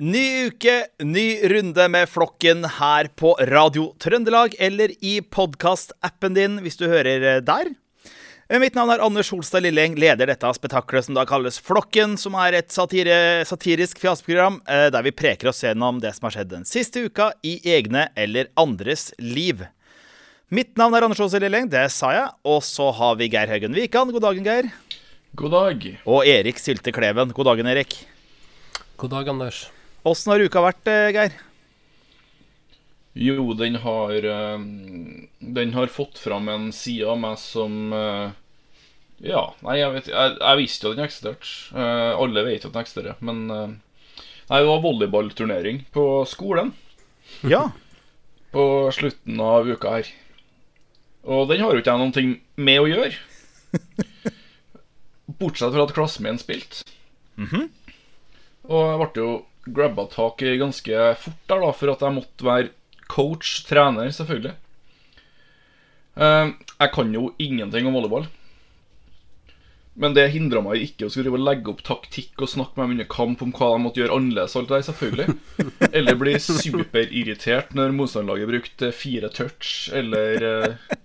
Ny uke, ny runde med Flokken her på Radio Trøndelag eller i podkastappen din hvis du hører der. Mitt navn er Anders Holstad Lilleng, leder dette spetakkelet som da kalles Flokken, som er et satire, satirisk fjaseprogram eh, der vi preker oss gjennom det som har skjedd den siste uka i egne eller andres liv. Mitt navn er Anders Holstad Lilleng, det sa jeg. Og så har vi Geir Haugen Wikan. God dagen, Geir. God dag. Og Erik Sylte Kleven. God dagen, Erik. God dag, Anders. Åssen har uka vært, eh, Geir? Jo, den har eh, Den har fått fram en side av meg som eh, Ja, nei, jeg vet Jeg, jeg visste jo den eksisterte. Alle vet jo at den eksisterer. Men Nei, det var volleyballturnering på skolen Ja. på slutten av uka her. Og den har jo ikke jeg noen ting med å gjøre. Bortsett fra at klassen min spilte. Og jeg ble jo grabba tak i ganske fort der, da, for at jeg måtte være coach, trener, selvfølgelig. Eh, jeg kan jo ingenting om volleyball. Men det hindra meg ikke å skulle legge opp taktikk og snakke med dem under kamp om hva de måtte gjøre annerledes. Alt det der, selvfølgelig Eller bli superirritert når motstanderlaget brukte fire touch, eller eh,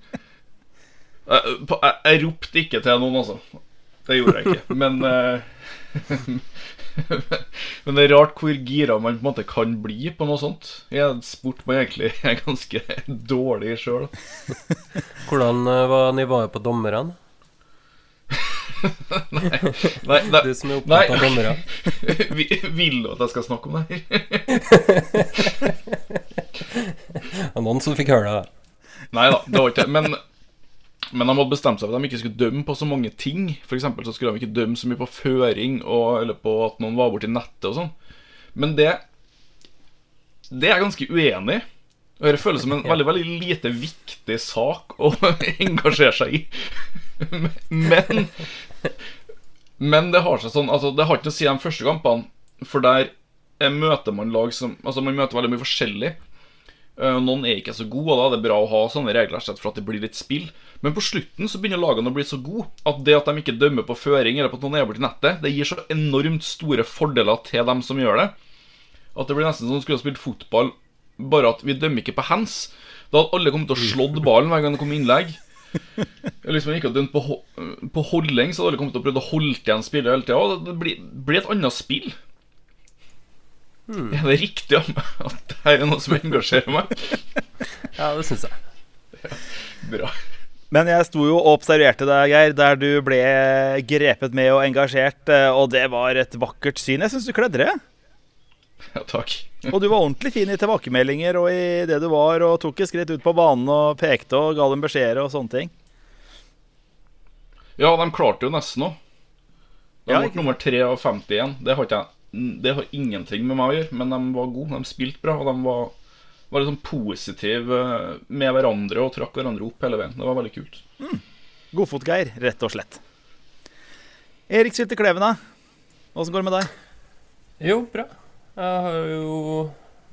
jeg, jeg, jeg ropte ikke til noen, altså. Det gjorde jeg ikke. Men eh, Men det er rart hvor gira man på en måte kan bli på noe sånt. I en sport man egentlig er ganske dårlig sjøl. Hvordan eh, var nivået på dommerne? Nei, nei, Du som er opptatt av dommere. Vil du at jeg skal snakke om det her? Noen som fikk høre det. Nei da, det var ikke det. Men, men de hadde bestemt seg for at de ikke skulle dømme på så mange ting. For så skulle de ikke dømme så mye på føring og, eller på at noen var borti nettet og sånn. Men det Det er jeg ganske uenig i. Og Det føles som en veldig veldig lite viktig sak å engasjere seg i. Men Men det har seg sånn Altså, det har ikke å si de første kampene, for der møter man lag som Altså, man møter veldig mye forskjellig. Eh, Noen er ikke så gode, og da er det bra å ha sånne regler slett for at det blir litt spill. Men på slutten så begynner lagene å bli så gode at det at de ikke dømmer på føring eller på at noen er borti nettet, det gir så enormt store fordeler til dem som gjør det. At det blir nesten som om de skulle ha spilt fotball, bare at vi dømmer ikke på hands. Da hadde alle kommet til å slått ballen hver gang det kom innlegg. Eller man ikke dømt på, ho- på holding, så hadde alle kommet til å prøve å holde igjen spillet hele tida. Det blir, blir et annet spill. Er det riktig av meg at det er noe som engasjerer meg? Ja, det syns jeg. Bra. Men jeg sto jo og observerte deg, Geir, der du ble grepet med og engasjert, eh, og det var et vakkert syn. Jeg syns du kledde det. Ja, takk. Og du var ordentlig fin i tilbakemeldinger og i det du var, og tok et skritt ut på banen og pekte og ga dem beskjeder og sånne ting. Ja, de klarte jo nesten òg. De ble ja, nummer 53 igjen. Det har, ikke jeg, det har ingenting med meg å gjøre, men de var gode. De spilte bra, og de var, var sånn positive med hverandre og trakk hverandre opp hele veien. Det var veldig kult. Godfot-Geir, rett og slett. Erik Sylte klevene da? Åssen går det med deg? Jo, bra. Jeg har jo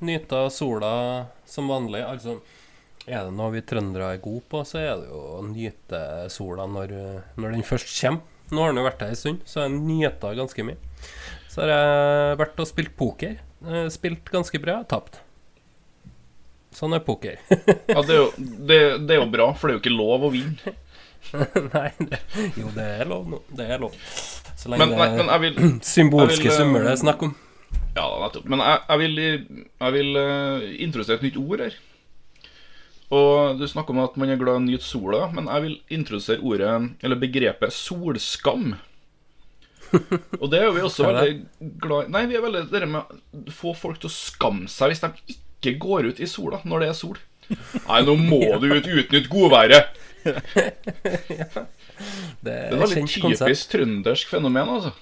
nyta sola som vanlig. Altså, er det noe vi trøndere er gode på, så er det jo å nyte sola når, når den først kommer. Nå har den jo vært her en stund, så jeg nyter ganske mye. Så har jeg vært og spilt poker. Eh, Spilt ganske bra, tapt. Sånn er poker. Ja, det er, jo, det, det er jo bra, for det er jo ikke lov å vinne. Nei, det, jo, det er lov nå. Det er lov. Så lenge Men, nei, men jeg vil symbolske jeg vil, eh, summer det er snakk om. Ja, nettopp. Men jeg, jeg vil, jeg vil uh, introdusere et nytt ord her. Og Du snakker om at man er glad i å nyte sola, men jeg vil introdusere ordet, eller begrepet, solskam. Og det er jo vi også veldig glad i. Nei, vi er veldig det med å få folk til å skamme seg hvis de ikke går ut i sola når det er sol. Nei, nå må du ut utnytte godværet. ja. Det er et veldig typisk konsept. trøndersk fenomen, altså.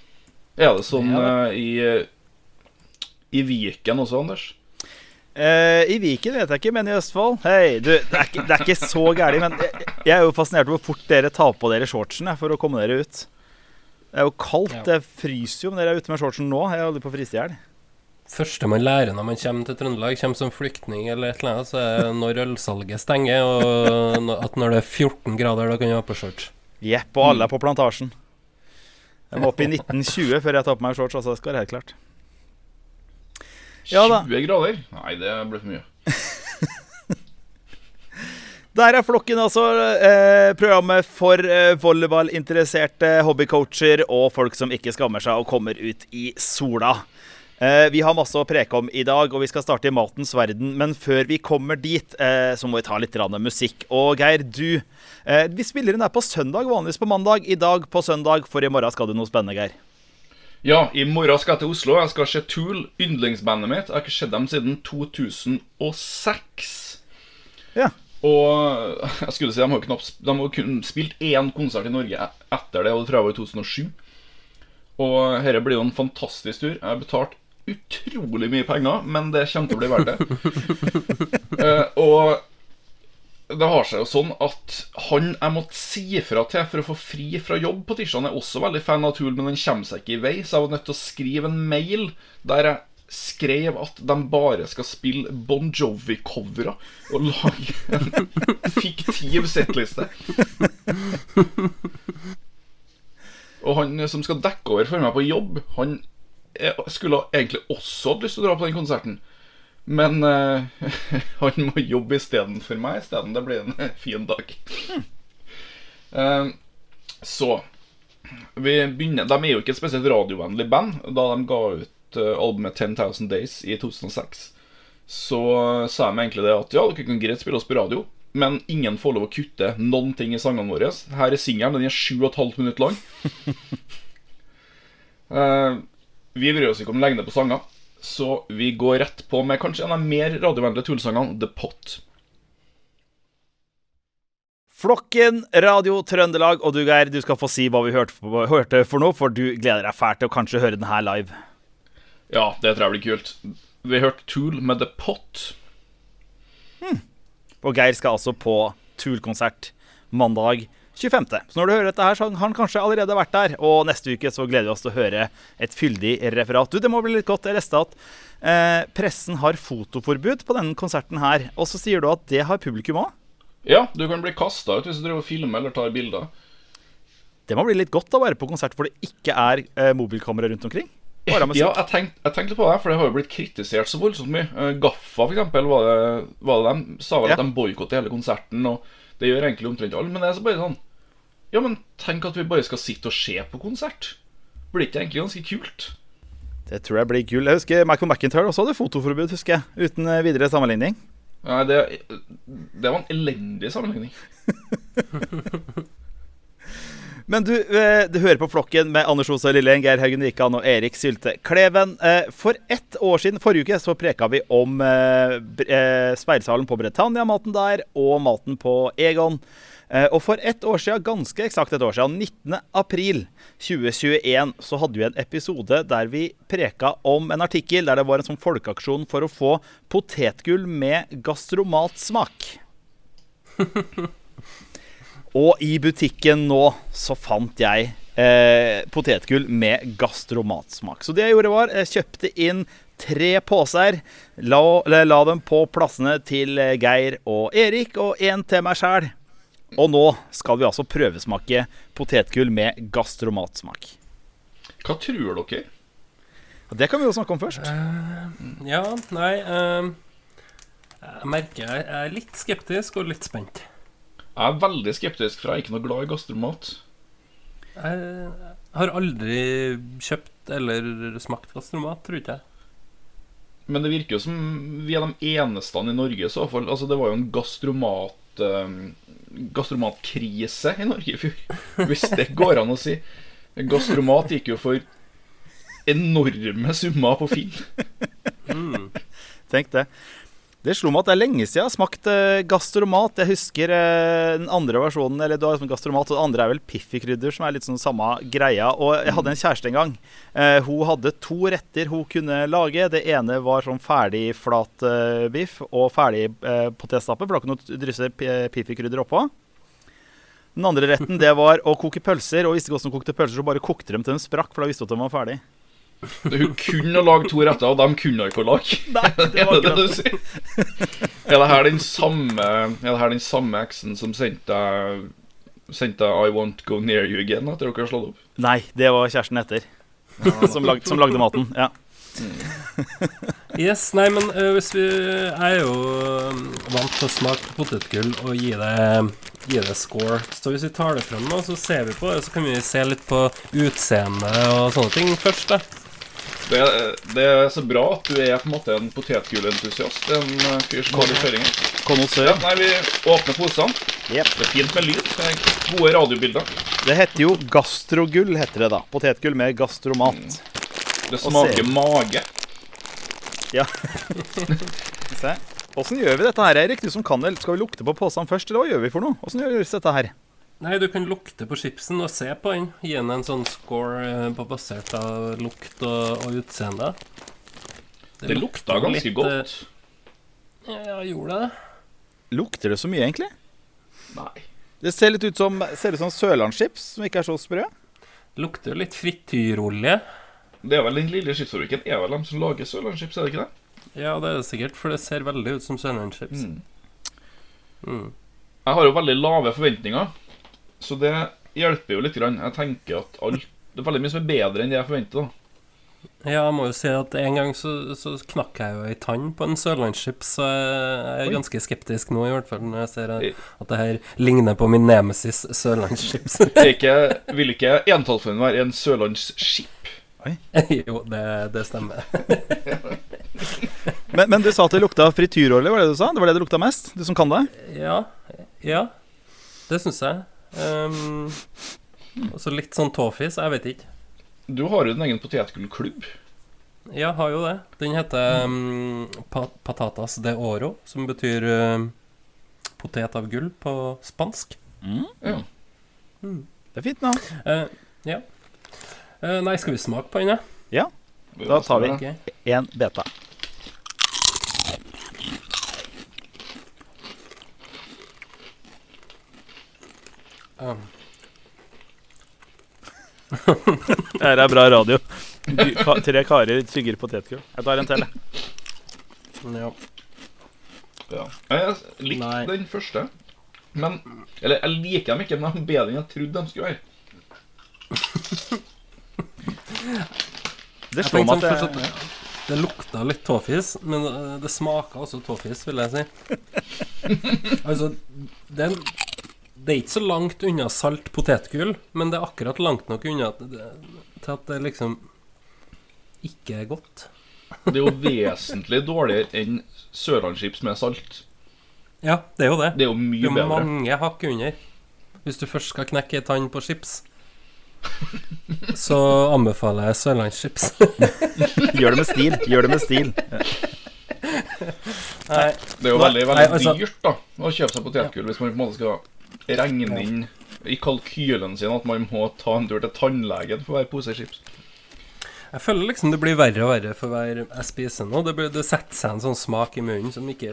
Er det sånn Det eh, i, i Viken også, Anders? Uh, I Viken vet jeg ikke, men i Østfold Hei, du, det er ikke, det er ikke så gærent. Men jeg, jeg er jo fascinert over hvor fort dere tar på dere shortsene for å komme dere ut. Det er jo kaldt. Ja. Det fryser jo når jeg er ute med shortsen nå. Jeg holder på å fryse i hjel. første man lærer når man kommer til Trøndelag, kommer som flyktning eller et eller annet, så er når ølsalget stenger, og at når det er 14 grader, da kan du ha på shorts. Jepp, og alle er på plantasjen. Jeg må opp i 1920 før jeg tar på meg shorts, altså. Det skal være helt klart. Ja da. 20 grader? Nei, det blir for mye. Der er Flokken, altså. Eh, programmet for eh, volleyballinteresserte hobbycoacher og folk som ikke skammer seg og kommer ut i sola. Eh, vi har masse å preke om i dag, og vi skal starte i matens verden. Men før vi kommer dit, eh, så må vi ta litt musikk. Og Geir, du eh, Vi spiller inn her på søndag, vanligvis på mandag. I dag på søndag, for i morgen skal du noe spennende, Geir. Ja, i morgen skal jeg til Oslo. Jeg skal se Tool, yndlingsbandet mitt. Jeg har ikke sett dem siden 2006. Ja. Og jeg skulle si, de har knapt De har kun spilt én konsert i Norge etter det, og tror jeg var i 2007. Og dette blir jo en fantastisk tur. Jeg har betalt utrolig mye penger, men det kommer til å bli verdt det. uh, og det har seg jo sånn at han jeg måtte si fra til for å få fri fra jobb på tirsdag, er også veldig fan av Tool, men den kommer seg ikke i vei, så jeg var nødt til å skrive en mail der jeg skrev at de bare skal spille Bon Jovi-covere og lage en fiktiv settliste. Og han som skal dekke over for meg på jobb, han skulle egentlig også hatt lyst til å dra på den konserten. Men uh, han må jobbe istedenfor meg isteden. Det blir en fin dag. Uh, så vi begynner De er jo ikke et spesielt radiovennlig band da de ga ut eh, albumet 10,000 Days i 2006. Så sa de egentlig det at ja, dere kan greit spille oss på radio, men ingen får lov å kutte noen ting i sangene våre. Her er singelen. Den er 7,5 minutter lang. uh, vi bryr oss ikke om lengde på sanger, så vi går rett på med kanskje en av de mer radiovennlige Tool-sangene, The Pot. Flokken, Radio Trøndelag, og du Geir, du skal få si hva vi hørte for, hørte for noe, for du gleder deg fælt til å kanskje høre den her live. Ja, det tror jeg blir kult. Vi hørte Tool med The Pot. Og Geir skal altså på Tool-konsert mandag 25. Så når du hører dette her, så har han kanskje allerede vært der. Og neste uke så gleder vi oss til å høre et fyldig referat. Du, det må bli litt godt. Jeg leste at eh, pressen har fotoforbud på denne konserten her. Og så sier du at det har publikum òg? Ja, du kan bli kasta ut hvis du driver og filmer eller tar bilder. Det må bli litt godt å være på konsert hvor det ikke er eh, mobilkamera rundt omkring. Ja, jeg tenkte, jeg litt på det, for det har jo blitt kritisert så voldsomt mye. Eh, Gaffa, for eksempel, var det, var det de sa vel Ja. at de boikotter hele konserten, og det gjør egentlig omtrent alle. Men det er så bare sånn Ja, men tenk at vi bare skal sitte og se på konsert. Blir ikke det egentlig ganske kult? Det tror jeg blir gull. Jeg husker Michael McIntyre også hadde fotoforbud, husker jeg. Uten eh, videre sammenligning. Nei, det, det var en elendig sammenligning. Men du, eh, du hører på Flokken med Anders Osa Lilleng, Geir Haugen Wikan og Erik Sylte Kleven. Eh, For ett år siden, forrige uke, så preka vi om eh, speilsalen på Britannia, maten der, og maten på Egon. Og for ett år siden, ganske eksakt et år siden, 19. april 2021, så hadde vi en episode der vi preka om en artikkel der det var en sånn folkeaksjon for å få potetgull med gastromatsmak. Og i butikken nå så fant jeg eh, potetgull med gastromatsmak. Så det jeg gjorde, var jeg kjøpte inn tre poser. La, la, dem på plassene til eh, Geir og Erik, og én til meg sjæl. Og nå skal vi altså prøvesmake potetgull med gastromatsmak. Hva tror dere? Det kan vi jo snakke om først. Ja, nei uh, Jeg merker jeg er litt skeptisk og litt spent. Jeg er veldig skeptisk, for jeg er ikke noe glad i gastromat. Jeg har aldri kjøpt eller smakt gastromat, tror ikke jeg. Men det virker jo som vi er de eneste i Norge i så fall. Altså, det var jo en gastromat eh, gastromatkrise i Norge i fjor. Hvis det går an å si. Gastromat gikk jo for enorme summer på Finn. Tenk det. Det slo meg at det er lenge siden jeg har smakt eh, gastromat. Jeg husker eh, den andre versjonen, eller du har liksom gastromat, og det andre er vel piffikrydder, som er litt sånn samme greia. Og jeg hadde en kjæreste en gang. Eh, hun hadde to retter hun kunne lage. Det ene var sånn ferdig flat eh, biff og ferdig eh, potetstappe, for da kunne du drysse pi- piffikrydder oppå. Den andre retten det var å koke pølser, og visste ikke hvordan de kokte pølser, så bare kokte dem til de sprakk, for da visste hun at de var ferdig. Hun kunne ha lagd to retter, og de kunne ikke å lage. Nei, det var Er det det du sier? Er det her den samme Er det her den samme eksen som sendte Sendte I Won't Go Near You Again etter dere har slått opp? Nei, det var kjæresten etter. som, lag, som lagde maten. Ja. Yes, nei, men øh, hvis vi Jeg er jo øh, vant til å smake potetgull og gi det, gi det score. Så hvis vi tar det frem nå, så ser vi på det, så kan vi se litt på utseende og sånne ting først, da. Det, det er så bra at du er på en måte en potetgullentusiast. En eh, fyr som har litt føringer. Ja, Konnoisseur. nei, vi åpner posene. Yep. Det er fint med lyd. Det gode radiobilder. Det heter jo gastrogull, heter det da. Potetgull med gastromat. Det Og smaker mage. Ja. Se. Åssen gjør vi dette her, Erik? Du som kan det. Skal vi lukte på posen først, eller hva gjør vi for noe? Åssen gjøres dette her? Nei, du kan lukte på chipsen og se på den. Gi den en sånn score øh, basert av lukt og, og utseende. Det lukta ganske litt, godt. øh, Ja, gjorde det? Lukter det så mye, egentlig? Nei. Det ser litt ut som, ser ut som sørlandschips, som ikke er så sprø. Lukter jo litt frityrolje. Det er vel den lille chipsfabrikken er vel de som lager sørlandschips, er det ikke det? Ja, det er det sikkert, for det ser veldig ut som sørlandschips. Mm. Mm. Jeg har jo veldig lave forventninger, så det hjelper jo litt. Grann. Jeg tenker at alt Det er veldig mye som er bedre enn det jeg forventer. da Ja, jeg må jo si at en gang så, så knakk jeg jo ei tann på en sørlandsskip, så jeg er Oi. ganske skeptisk nå, i hvert fall, når jeg ser at, det her ligner på min nemesis sørlandsskip. Vil ikke entallsformen være en sørlandsskip? jo, det, det stemmer. Men, men du sa at det lukta frityrolje, var det du sa? Det var det det lukta mest? Du som kan det? Ja, ja. Det syns jeg. Um, og så litt sånn tåfis, jeg vet ikke. Du har jo din egen potetgullklubb. Ja, har jo det. Den heter um, patatas de oro, som betyr um, potet av gull på spansk. Ja. Det er fint navn. Uh, ja. Uh, nei, skal vi smake på den, ja? Da tar vi. Én beta. Um, Dette er bra radio. Du, ka- Tre karer tygger potetgull. Jeg tar en til, jeg. ja. Ja. Jeg likte Nei. den første. Men Eller jeg liker dem ikke, men de er bedre enn jeg trodde de skulle være. Det slår meg at det, Det lukta litt tåfis, men eh, det smaka også tåfis, vil jeg si. altså, det er, det er ikke så langt unna salt potetgull, men det er akkurat langt nok unna til at det liksom ikke er godt. Det er jo vesentlig dårligere enn sørlandschips med salt. Ja, det er jo det. Det er jo mye bedre. Det er er bedre. mange hakk under. Hvis du først skal knekke ei tann på chips, så anbefaler jeg sørlandschips. gjør det med stil. Gjør det med stil. Nei, Det er jo veldig veldig nei, altså- dyrt da å kjøpe seg potetgull hvis man på en måte skal regne inn i kalkylen sin at man må ta en tur til tannlegen for hver pose chips. Jeg føler liksom det blir verre og verre for hver jeg spiser nå. Det, blir, det setter seg en sånn smak i munnen som ikke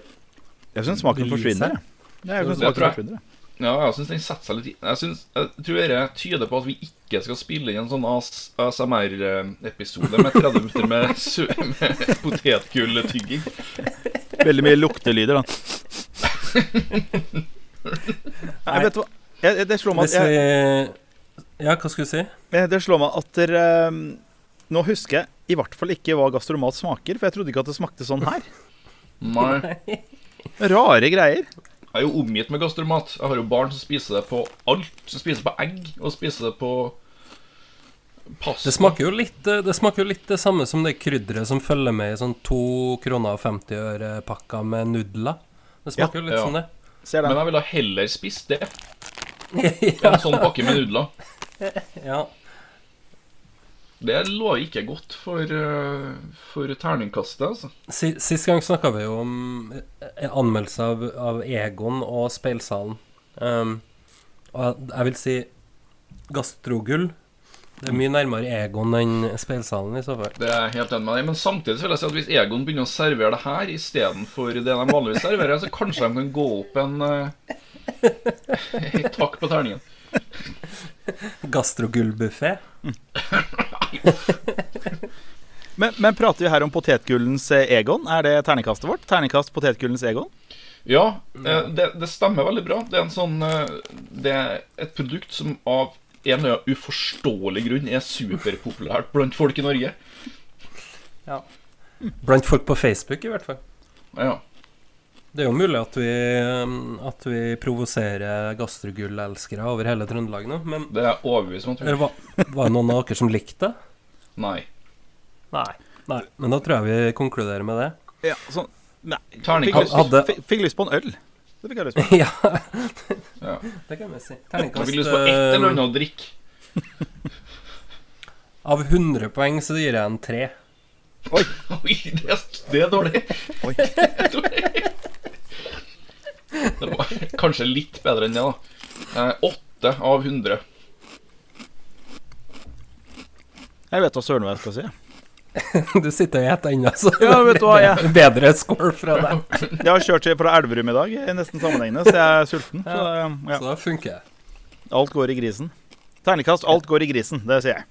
Jeg syns smaken forsvinner. Ja, jeg synes smaken forsvinner. Ja, jeg syns den setter seg litt i Jeg, synes, jeg tror det tyder på at vi ikke skal spille inn en sånn ASMR-episode med 30 minutter med, med potetgulltygging. Veldig mye luktelyder, da. Nei, vet du hva? Jeg, det slår meg at jeg, Ja, hva skulle du si? Det slår meg at dere um, Nå husker jeg i hvert fall ikke hva gastromat smaker, for jeg trodde ikke at det smakte sånn her. Nei. Rare greier. Jeg er jo omgitt med gastromat. Jeg har jo barn som spiser det på alt. Som spiser på egg, og spiser det på pasta. Det smaker jo litt eh, Det smaker jo litt det samme som det krydderet som følger med i sånn 2 kroner og 50 øre-pakka med nudler. Det smaker jo litt Ja. sånn, det. Ser Men den. jeg ville heller spist det ja, en sånn pakke med nudler. ja. Det lover ikke godt for, eh, for terningkastet, altså. Sist gang snakka vi jo om eh, anmeldelse av, av Egon og Speilsalen. Um, og jeg vil si Gastrogull. Det er mye nærmere Egon enn Speilsalen, i så fall. Det er helt enig med deg Men samtidig så vil jeg si at hvis Egon begynner å servere det her istedenfor det de vanligvis serverer, så kanskje de kan gå opp en uh, takk på terningen. Gastrogullbuffé. Men, men prater vi her om potetgullens eh, Egon? Er det terningkastet vårt? Terningkast potetgullens Egon? Ja, eh, det, det stemmer veldig bra. Det er en sånn Det er et produkt som av en eller annen uforståelig grunn er superpopulært blant folk i Norge. Ja. Blant folk på Facebook, i hvert fall. Ja. Det er jo mulig at vi, um, at vi provoserer gastrogull-elskere over hele Trøndelag nå, men Det er jeg overbevist om at vi gjør. var, var det noen av dere som likte det? Nei. Nei. Nei. Men da tror jeg vi konkluderer med det. Ja, sånn Nei. Fikk lyst, Hadde- fikk, fikk lyst på en øl. Det fikk jeg lyst på. ja, Ja. det kan vi si. Jeg Terningkast fikk lyst på et eller annet å drikke. Av 100 poeng så gir jeg en 3. Oi, det er, det er dårlig. Oi. Det var kanskje litt bedre enn det, da. Eh, Åtte av 100. Jeg vet da søren hva jeg skal si. Du sitter og spiser ennå, så Ja, vet du hva, jeg- bedre score fra deg. Jeg har kjørt fra Elverum i dag, i nesten sammenhengende, så jeg er sulten. Så ja, Så da funker det. alt går i grisen. Ternekast alt går i grisen. Det sier jeg.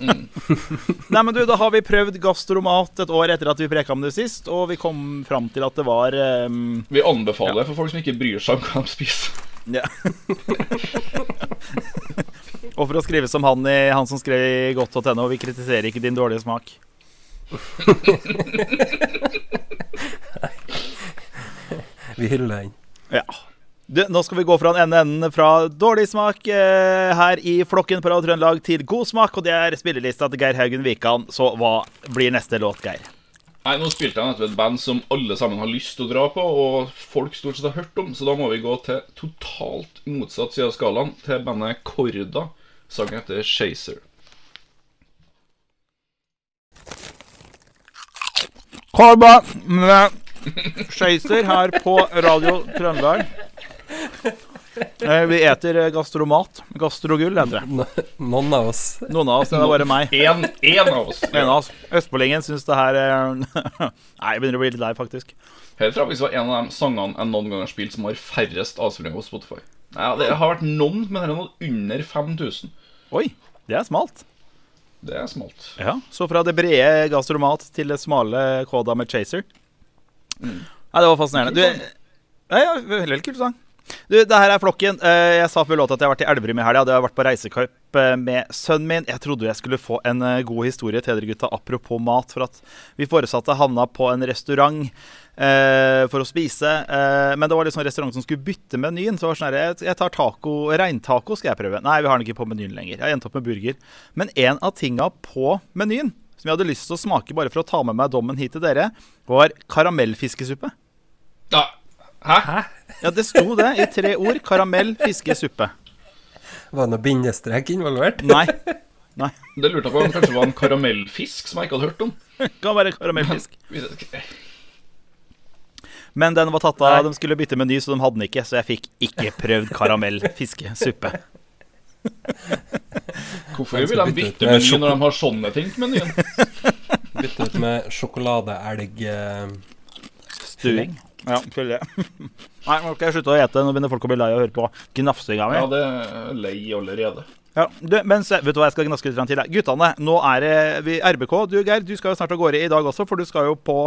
Nei, men du, Da har vi prøvd gastromat et år etter at vi preka om det sist, og vi kom fram til at det var um, Vi anbefaler for folk som ikke bryr seg om hva de spiser. Ja. og for å skrive som han, i, han som skrev i godt.no, vi kritiserer ikke din dårlige smak. Vi hyller den. Ja. Du, nå skal vi gå fra den ene enden fra dårlig smak eh, her i flokken på Radio Trøndelag til god smak, og det er spillelista til Geir Haugen Wikan. Så hva blir neste låt, Geir? Nei, Nå spilte jeg nettopp et band som alle sammen har lyst til å dra på, og folk stort sett har hørt om, så da må vi gå til totalt motsatt side av skalaen, til bandet Korda. Sangen heter Chaser. Korba med Chaser her på Radio Trøndelag. Eh, Vi eter eh, gastromat. Gastrogull heter det. Noen av oss. Noen av oss, det er bare meg. En, en av oss. En av oss. Østfoldingen syns det her er Nei, jeg begynner å bli litt lei, faktisk. Helt fra jeg det var en av de sangene jeg noen gang har spilt som har færrest avspillinger på Spotify. Nei, Det har vært noen, men det er noen under 5000. Oi, det er smalt. Det er smalt. Ja, Så fra det brede gastromat til det smale Koda med Chaser. Nei, det var fascinerende. Du, ja, ja, veldig kult sang. Du, det her er flokken. Eh, Jeg sa før låta at jeg har vært i Elverum i helga. Jeg har vært på reisecup eh, med sønnen min. Jeg trodde jeg skulle få en eh, god historie til dere gutta apropos mat. For at vi foresatte havna på en restaurant eh, for å spise. Eh, men det var liksom en restaurant som skulle bytte menyen. Så det var sånn her, jeg, tar taco, reintaco skal jeg prøve. Nei, vi har den ikke på menyen lenger. Jeg endte opp med burger. Men en av tinga på menyen som jeg hadde lyst til å smake bare for å ta med meg dommen hit til dere, var karamellfiskesuppe. Ja. Hæ? Ja, det sto det i tre ord. Karamell fiskesuppe. Var det noe bindestrek involvert? Nei. Nei. Det lurte jeg på om det kanskje var en karamellfisk som jeg ikke hadde hørt om. Kan være karamellfisk. Men den var tatt av. De skulle bytte meny, så de hadde den ikke. Så jeg fikk ikke prøvd karamellfiskesuppe. Hvorfor vil de bytte meny når de har sånne ting på menyen? Bytte ut med sjokoladeelg eh, Stuing. Ja, det. Nei, nå skal jeg slutte å ete. Nå begynner folk å bli lei av å høre på gnafsinga mi. Ja, det er lei allerede. Ja, du, men se, vet du hva jeg skal gnaske litt til? Guttene, nå er det vi, RBK. Du Geir, du skal jo snart av gårde i dag også, for du skal jo på,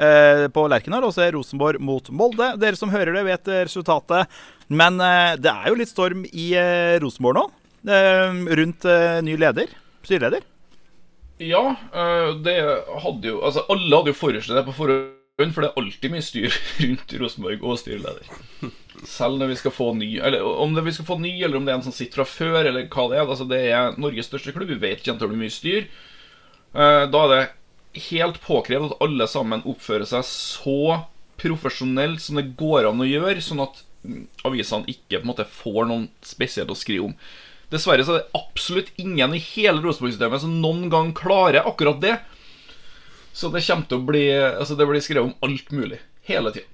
eh, på Lerkendal og se Rosenborg mot Molde. Dere som hører det, vet eh, resultatet. Men eh, det er jo litt storm i eh, Rosenborg nå. Eh, rundt eh, ny leder. Styreleder. Ja, det hadde jo Altså, alle hadde jo foreslått det på forhånd, for det er alltid mye styr rundt Rosenborg og styreleder. Selv når vi skal få ny Eller om vi skal få ny, eller om det er en som sitter fra før, eller hva det er. Altså, det er Norges største klubb. Vi vet ikke om det blir mye styr. Eh, Da er det helt påkrevd at alle sammen oppfører seg så profesjonelt som det går an å gjøre, sånn at avisene ikke på en måte får noen spesielt å skrive om. Dessverre så er det absolutt ingen i hele Rosenborg-systemet som noen gang klarer akkurat det. Så det kommer til å bli Altså det blir skrevet om alt mulig. Hele tida.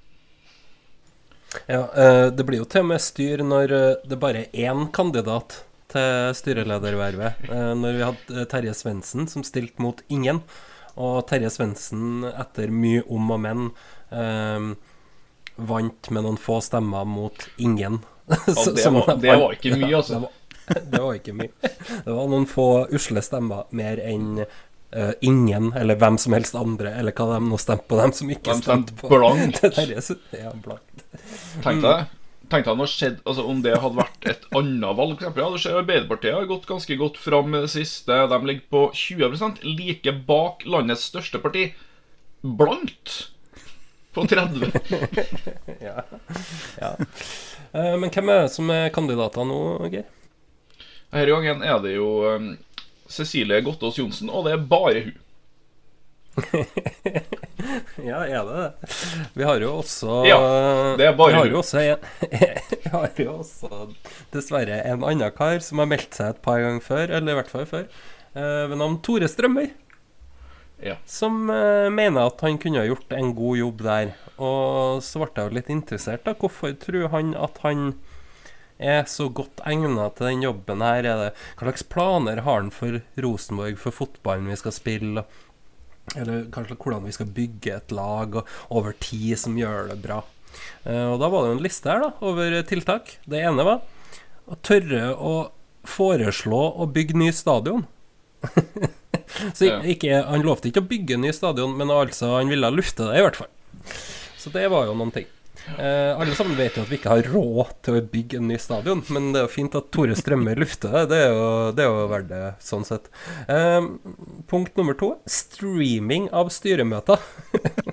Ja, eh, det blir jo til og med styr når eh, det bare er én kandidat til styreledervervet. Eh, Når vi hadde Terje Svendsen som stilte mot ingen, og Terje Svendsen etter mye om og men vant med noen få stemmer mot ingen. Ja, det, var, det var ikke mye, altså. Det var, det var ikke mye. Det var noen få usle stemmer mer enn eh, ingen, eller hvem som helst andre, eller hva de nå stemte på, dem som ikke De stemte på blankt. Ja, blankt. Tenk deg Tenk deg skjedd, altså Om det hadde vært et annet valg, eksempel, ja, du ser Arbeiderpartiet har gått ganske godt fram med det siste. De ligger på 20% like bak landets største parti. blankt på 30. ja. ja. Uh, Men hvem er det som er kandidater nå, Geir? Denne gangen er det jo um, Cecilie Gottaas Johnsen, og det er bare hun. Ja, er det det? Vi har jo også Ja, det er bare Vi har jo også Vi har jo også dessverre en annen kar som har meldt seg et par ganger før, eller i hvert fall før, eh, ved navn Tore Strømøy. Ja. Som eh, mener at han kunne ha gjort en god jobb der. Og så ble jeg jo litt interessert, da. Hvorfor tror han at han er så godt egna til den jobben her? Er det, hva slags planer har han for Rosenborg, for fotballen vi skal spille? Eller kanskje hvordan vi skal bygge et lag og over tid som gjør det bra. Eh, og da var det jo en liste her da, over tiltak. Det ene var å tørre å foreslå å bygge ny stadion. Så ikke, Han lovte ikke å bygge ny stadion, men altså han ville lufte det, i hvert fall. Så det var jo noen ting. Eh, alle sammen vet jo at vi ikke har råd til å bygge en ny stadion, men det er jo fint at Tore Strømme lufter det. Det er jo, det er jo verdt det, sånn sett. Eh, punkt nummer to streaming av styremøter.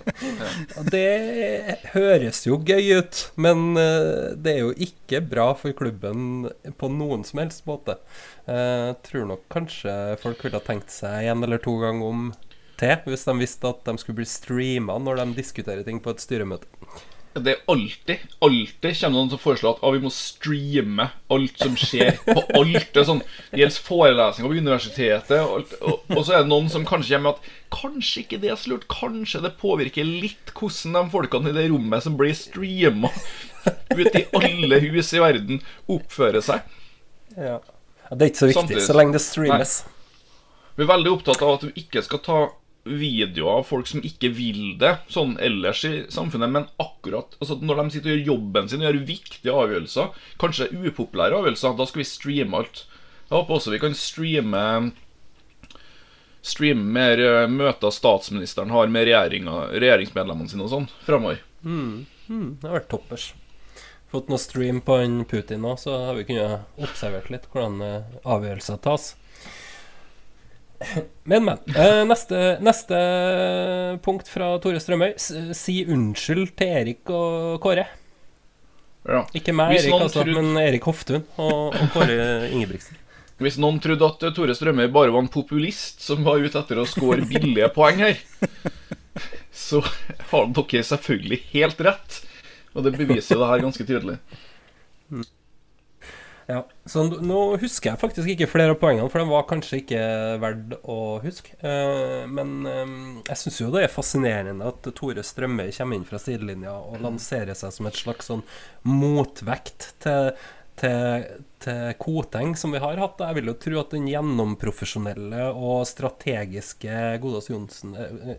det høres jo gøy ut, men eh, det er jo ikke bra for klubben på noen som helst måte. Eh, tror nok kanskje folk ville ha tenkt seg en eller to ganger om til hvis de visste at de skulle bli streama når de diskuterer ting på et styremøte. Det er alltid, alltid kommer noen som foreslår at ah, vi må streame alt som skjer på alt. Det sånn, det gjelder forelesninger på universitetet, og, og, og så er det noen som kanskje kommer med at kanskje ikke det er så lurt, kanskje det påvirker litt hvordan de folkene i det rommet som blir streama ute i alle hus i verden, oppfører seg. Ja. Det er ikke så viktig Samtidig- så lenge det streames. Vi er veldig opptatt av at du ikke skal ta videoer av folk som ikke vil det, sånn ellers i samfunnet, men akkurat altså når de sitter og gjør jobben sin og gjør viktige avgjørelser, kanskje upopulære avgjørelser, da skal vi streame alt. Jeg håper også vi kan streame Streame mer eh, møter statsministeren har med regjeringsmedlemmene sine og sånn framover. Mm, det har vært toppers. Fått noe stream på Putin nå, så har vi kunnet observert litt hvordan eh, avgjørelser tas. Men, men. Eh, neste, neste punkt fra Tore Strømøy. Si unnskyld til Erik og Kåre. Ja. Ikke meg, Erik, altså, men Erik Hoftun og, og Kåre Ingebrigtsen. Hvis noen trodde at Tore Strømøy bare var en populist som var ute etter å score billige poeng her, så har dere selvfølgelig helt rett. Og det beviser jo det her ganske tydelig. Ja, så Nå husker jeg faktisk ikke flere av poengene, for de var kanskje ikke verdt å huske. Eh, men eh, jeg syns jo det er fascinerende at Tore Strømøy kommer inn fra sidelinja og lanserer seg som et slags sånn motvekt til, til, til Koteng, som vi har hatt. Jeg vil jo tro at den gjennomprofesjonelle og strategiske Godas Johnsen eh,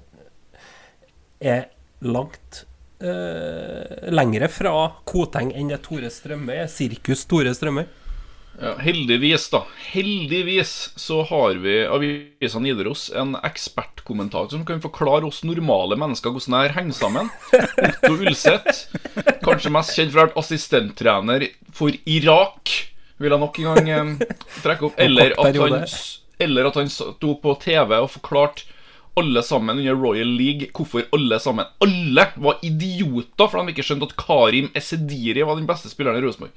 er langt eh, lengre fra Koteng enn det Tore Strømme er. Sirkus Tore Strømme. Ja, heldigvis, da. Heldigvis så har vi Avisa Nidaros en ekspertkommentar som kan forklare oss normale mennesker hvordan det her henger sammen. Otto Ulseth. Kanskje mest kjent for å ha vært assistenttrener for Irak, vil jeg nok en gang eh, trekke opp. Eller at, han, eller at han sto på TV og forklarte alle sammen under Royal League hvorfor alle sammen Alle var idioter for de ikke skjønte at Karim Esediri var den beste spilleren i Rosenborg.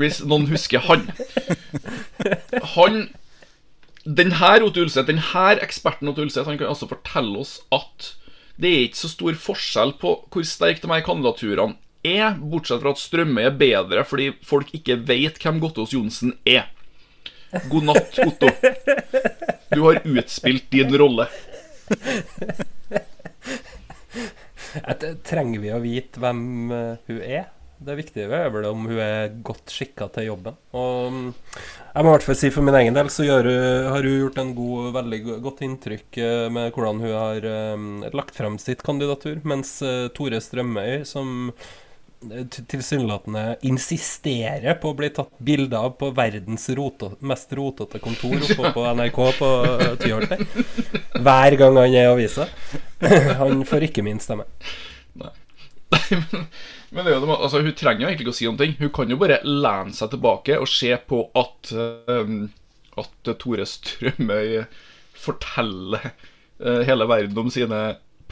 Hvis noen husker han. Han Den her Otto Ulseth, den her eksperten Otto Ulseth, han kan altså fortelle oss at det er ikke så stor forskjell på hvor sterke de her kandidaturene er, bortsett fra at Strømøy er bedre fordi folk ikke vet hvem Gottaas Johnsen er. God natt, Otto. Du har utspilt din rolle. Trenger vi å vite hvem eh, hun er? Det viktige er vel om hun er godt skikka til jobben. Og mm, jeg må i hvert fall si for min egen del så gjør har hun gjort en god, veldig godt inntrykk eh, med hvordan hun har eh, lagt frem sitt kandidatur, mens Tore Strømøy, som tilsynelatende insisterer på å bli tatt bilde av på verdens roto, mest rotete kontor oppe på NRK på eh, Tyholt. Hver gang han er i avisa. Han får ikke min stemme. Nei, Men det er jo, det- altså, hun trenger jo egentlig ikke å si noen ting. Hun kan jo bare lene seg tilbake og se på at, eh, at Tore Strømøy forteller uh, hele verden om sine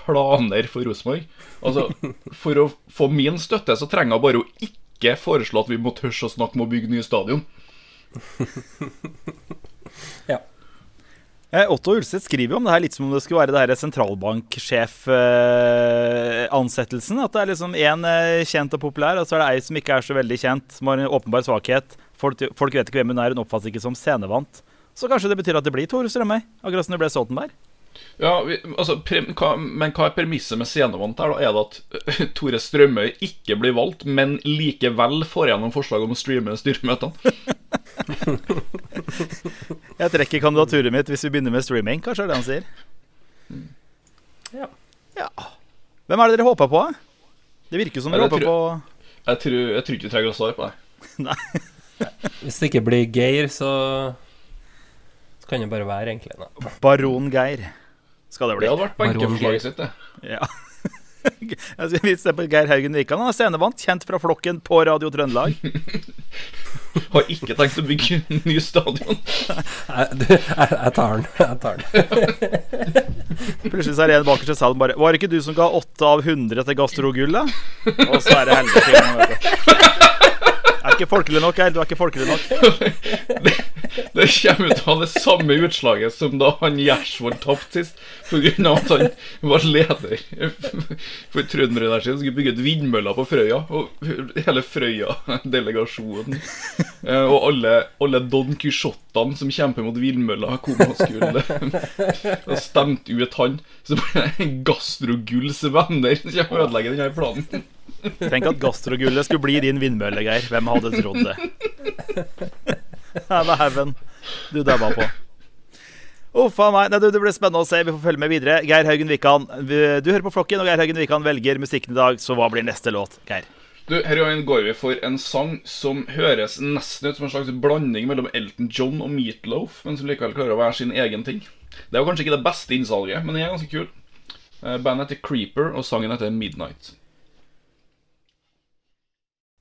planer for Rosenborg. Altså, for å få min støtte, så trenger hun bare å ikke foreslå at vi må tørre å snakke om å bygge nye stadion. Ja. Eh, Otto Ulseth skriver jo om det her litt som om det skulle være det her sentralbanksjef-ansettelsen. At det er liksom én kjent og populær, og så er det ei som ikke er så veldig kjent, som har en åpenbar svakhet. Folk, folk vet ikke hvem hun er, hun oppfattes ikke som scenevant. Så kanskje det betyr at det blir Tore Strømøy, akkurat som det ble Stoltenberg. Ja, vi, altså, pre, hva, Men hva er premisset med scenevant her? da? Er det at eh, Tore Strømøy ikke blir valgt, men likevel får gjennom forslag om å streame styremøtene? Jeg trekker kandidaturet mitt hvis vi begynner med streaming, kanskje er det han sier. Ja. Ja. Hvem er det dere håper på? Det virker som dere håper på Jeg tror, jeg tror ikke du trenger å svare på det. Hvis det ikke blir Geir, så Så kan det bare være, egentlig. Da. Baron Geir. Skal det Det hadde vært benkeforslaget sitt, det. Ja. Altså, vi ser på Geir Haugen Wikan. Han er scenevant, kjent fra flokken på Radio Trøndelag. Har ikke tenkt å bygge ny stadion. Du, jeg, jeg tar den. Jeg tar den. Plutselig så er det en bakerst i salen bare Var det ikke du som ga 8 av 100 til Gastrogull, da? Og så er det helvete. Er ikke folkelig nok, jeg, Du er ikke folkelig nok. Det kommer ut av det samme utslaget som da han Gjersvold tapte sist. Pga. at han var leder for Trønderøy der siden. Skulle bygge et vindmøller på Frøya. Og hele Frøya-delegasjonen eh, og alle, alle Don Quijoteene som kjemper mot vindmøller, kom og skulle og stemte ut han. Så bare det Gastrogulls venner kommer og ødelegger denne planen. Tenk at Gastrogullet skulle bli din vindmølle, Geir. Hvem hadde trodd det? Her var haugen du dabba på. Uff a meg. Nei, Det blir spennende å se. Vi får følge med videre. Geir Haugen Wikan, du hører på Flokken, og Geir Haugen Wikan velger musikken i dag. Så hva blir neste låt, Geir? Du, Her gangen går vi for en sang som høres nesten ut som en slags blanding mellom Elton John og Meatloaf, men som likevel klarer å være sin egen ting. Det er jo kanskje ikke det beste innsalget, men den er ganske kul. Eh, Bandet heter Creeper, og sangen heter Midnight.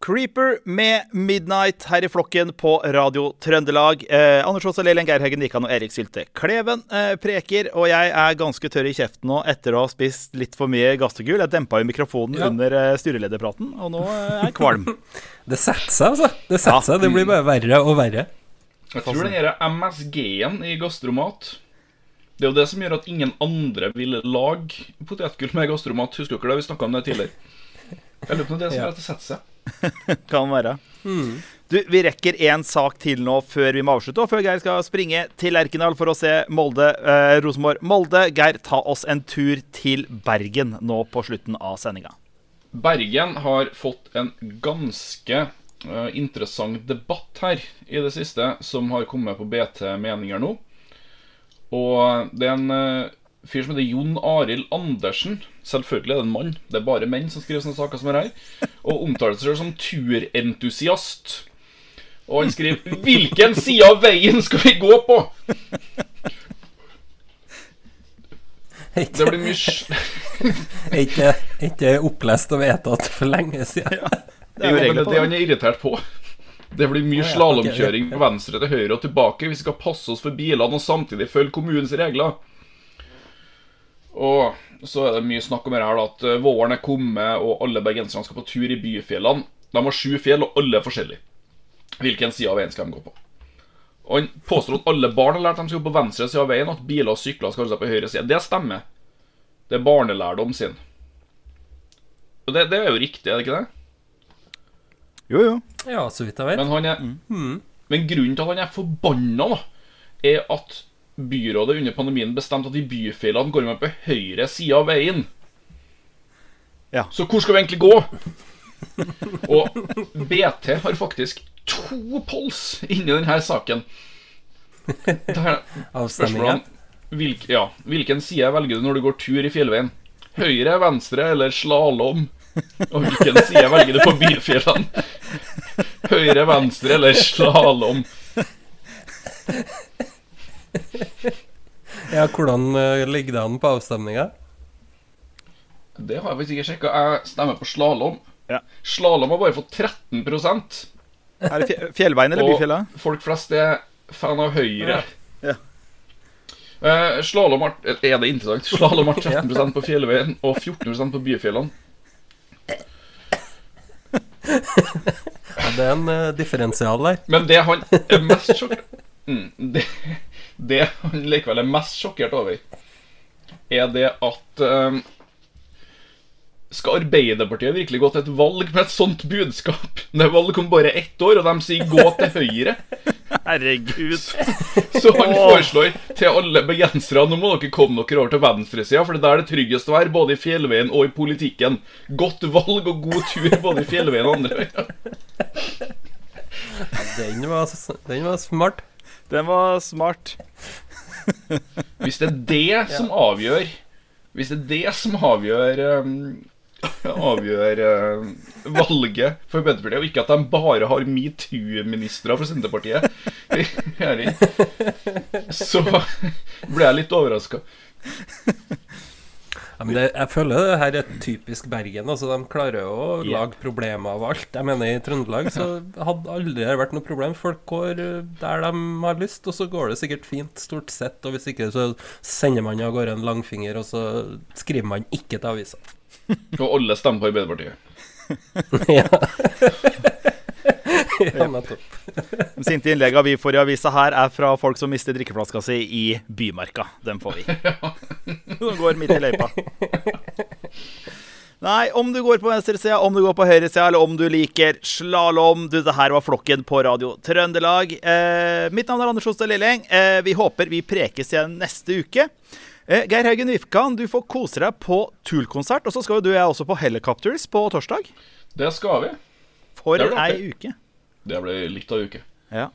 Creeper med Midnight her i flokken på Radio Trøndelag. Eh, Anders Aase Lelen, Geir Haugen Wikan og Erik Sylte Kleven eh, preker. Og jeg er ganske tørr i kjeften nå etter å ha spist litt for mye gastrogul. Jeg dempa jo mikrofonen Ja. under eh, styrelederpraten, og nå eh, er jeg kvalm. Det setter seg, altså. Det setter Ja. seg. Det blir bare verre og verre. Jeg tror det er MSG-en i gastromat Det er jo det som gjør at ingen andre vil lage potetgull med gastromat. Husker dere det? Vi snakka om det tidligere. Jeg lurer på om det er som Ja. gjør at det setter seg. Kan være. Du, Vi rekker én sak til nå før vi må avslutte, og før Geir skal springe til Erkendal for å se Molde, eh, Rosenborg. Molde, Geir, ta oss en tur til Bergen nå på slutten av sendinga. Bergen har fått en ganske uh, interessant debatt her i det siste, som har kommet på BT Meninger nå. Og det er en eh, fyr som heter Jon Arild Andersen. Selvfølgelig er det en mann. Det er bare menn som skriver sånne saker som er her. Og omtaler seg selv som turentusiast. Og han skriver 'Hvilken side av veien skal vi gå på?' Det blir mye Er ikke, ikke opplest og vedtatt for lenge siden. Det er jo regler det på er det det. han er irritert på. Det blir mye ja, slalåmkjøring fra venstre til høyre og tilbake. Vi skal passe oss for bilene og samtidig følge kommunens regler. Og så er det mye snakk om her da, at eh, våren er kommet, og alle bergenserne skal på tur i byfjellene. De har sju fjell, og alle er forskjellige. Hvilken side av veien skal de gå på? Og Han påstår at alle barn har lært at de skal gå på venstre side av veien, og at biler og sykler skal holde seg på høyre side. Det stemmer. Det er barnelærdom sin. Og det, det er jo riktig, er det ikke det? Jo, jo. Ja, så vidt jeg vet. Men, han er, men grunnen til at han er forbanna, da, er at byrådet under pandemien bestemte at de byfeilene går med på høyre side av veien. Ja. Så hvor skal vi egentlig gå? Og BT har faktisk to pols inni denne saken. Avstemningen. hvilk, ja, Hvilken side velger du når du går tur i fjellveien? Høyre, venstre eller slalåm? Og hvilken side velger du på byfjellene? Høyre, venstre eller slalåm? Ja, hvordan eh, ligger det an på avstemninga? Det har jeg faktisk ikke sjekka. Jeg stemmer på slalåm. Ja. Slalåm har bare fått 13% Er det fjellveien eller byfjella? Og folk flest er fan av høyre. Ja. Eh, Slalåm har- Er det interessant? Slalåm har 13% på fjellveien og 14% på byfjellene. Ja, det er en uh, differensial der. Men det han er mest sjokkert mm, det, det han likevel er mest sjokkert over, er det at eh, Skal Arbeiderpartiet virkelig gå til et valg med et sånt budskap? Det er valg om bare ett år, og de sier 'gå til høyre'. Herregud. Så han foreslår til alle bergensere nå må dere komme dere over til venstresida, for det er der det tryggeste tryggest å være, både i fjellveien og i politikken. Godt valg og god tur både i fjellveien og andre veier. Den var, den var smart. Den var smart. Hvis det er det som avgjør Hvis det er det som avgjør um, Avgjør uh, valget for Arbeiderpartiet, og ikke at de bare har metoo-ministre fra Senterpartiet så ble jeg litt overraska. Ja, men det, jeg føler det her er typisk Bergen. Altså, de klarer å lage problemer av alt. Jeg mener I Trøndelag så hadde aldri vært noe problem. Folk går eh, der de har lyst, og så går det sikkert fint, stort sett. Og hvis ikke, så sender man av gårde en langfinger, og så skriver man ikke til avisa. Og alle stemmer på Arbeiderpartiet. ja. ja, nettopp. De sinte innleggene vi får i avisa her, er fra folk som mister drikkeflaska si i Bymarka. Dem får vi. Som går midt i løypa. Nei, om du går på venstresida, om du går på høyresida, eller om du liker slalåm Du, det her var Flokken på Radio Trøndelag. Eh, mitt navn er Anders Hoste Lilleng. Eh, vi håper vi prekes igjen neste uke. Eh, Geir Haugen Vifkan, du får kose deg på Tool-konsert. Og så skal jo du og jeg også på Helicopters på torsdag. Det skal vi. For ei uke. Det blir litt av uke. Ja.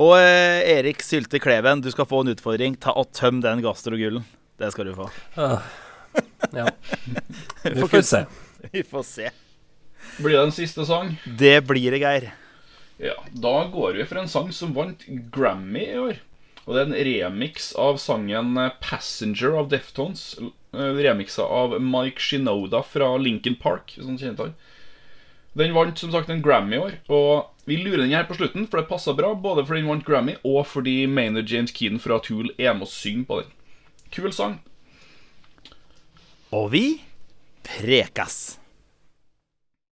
Og eh, Erik Sylte Kleven, du skal få en utfordring. Ta og Tøm den gastrogullen. Det skal du få. Ja. Vi får se. Vi får se. Blir det en siste sang? Det blir det, Geir. Ja, da går vi for en sang som vant Grammy i år. Og det er en remix av sangen eh, 'Passenger' av Deftones. eh, Remixa av Mike Shinoda fra Lincoln Park. Sånn kjente han. Den vant som sagt en Grammy i år. Og vi lurer den her på slutten, for det passer bra. Både fordi den vant Grammy, og fordi Maynard James Keane fra Tool er med og synger på den. Kul sang. Og vi prekas.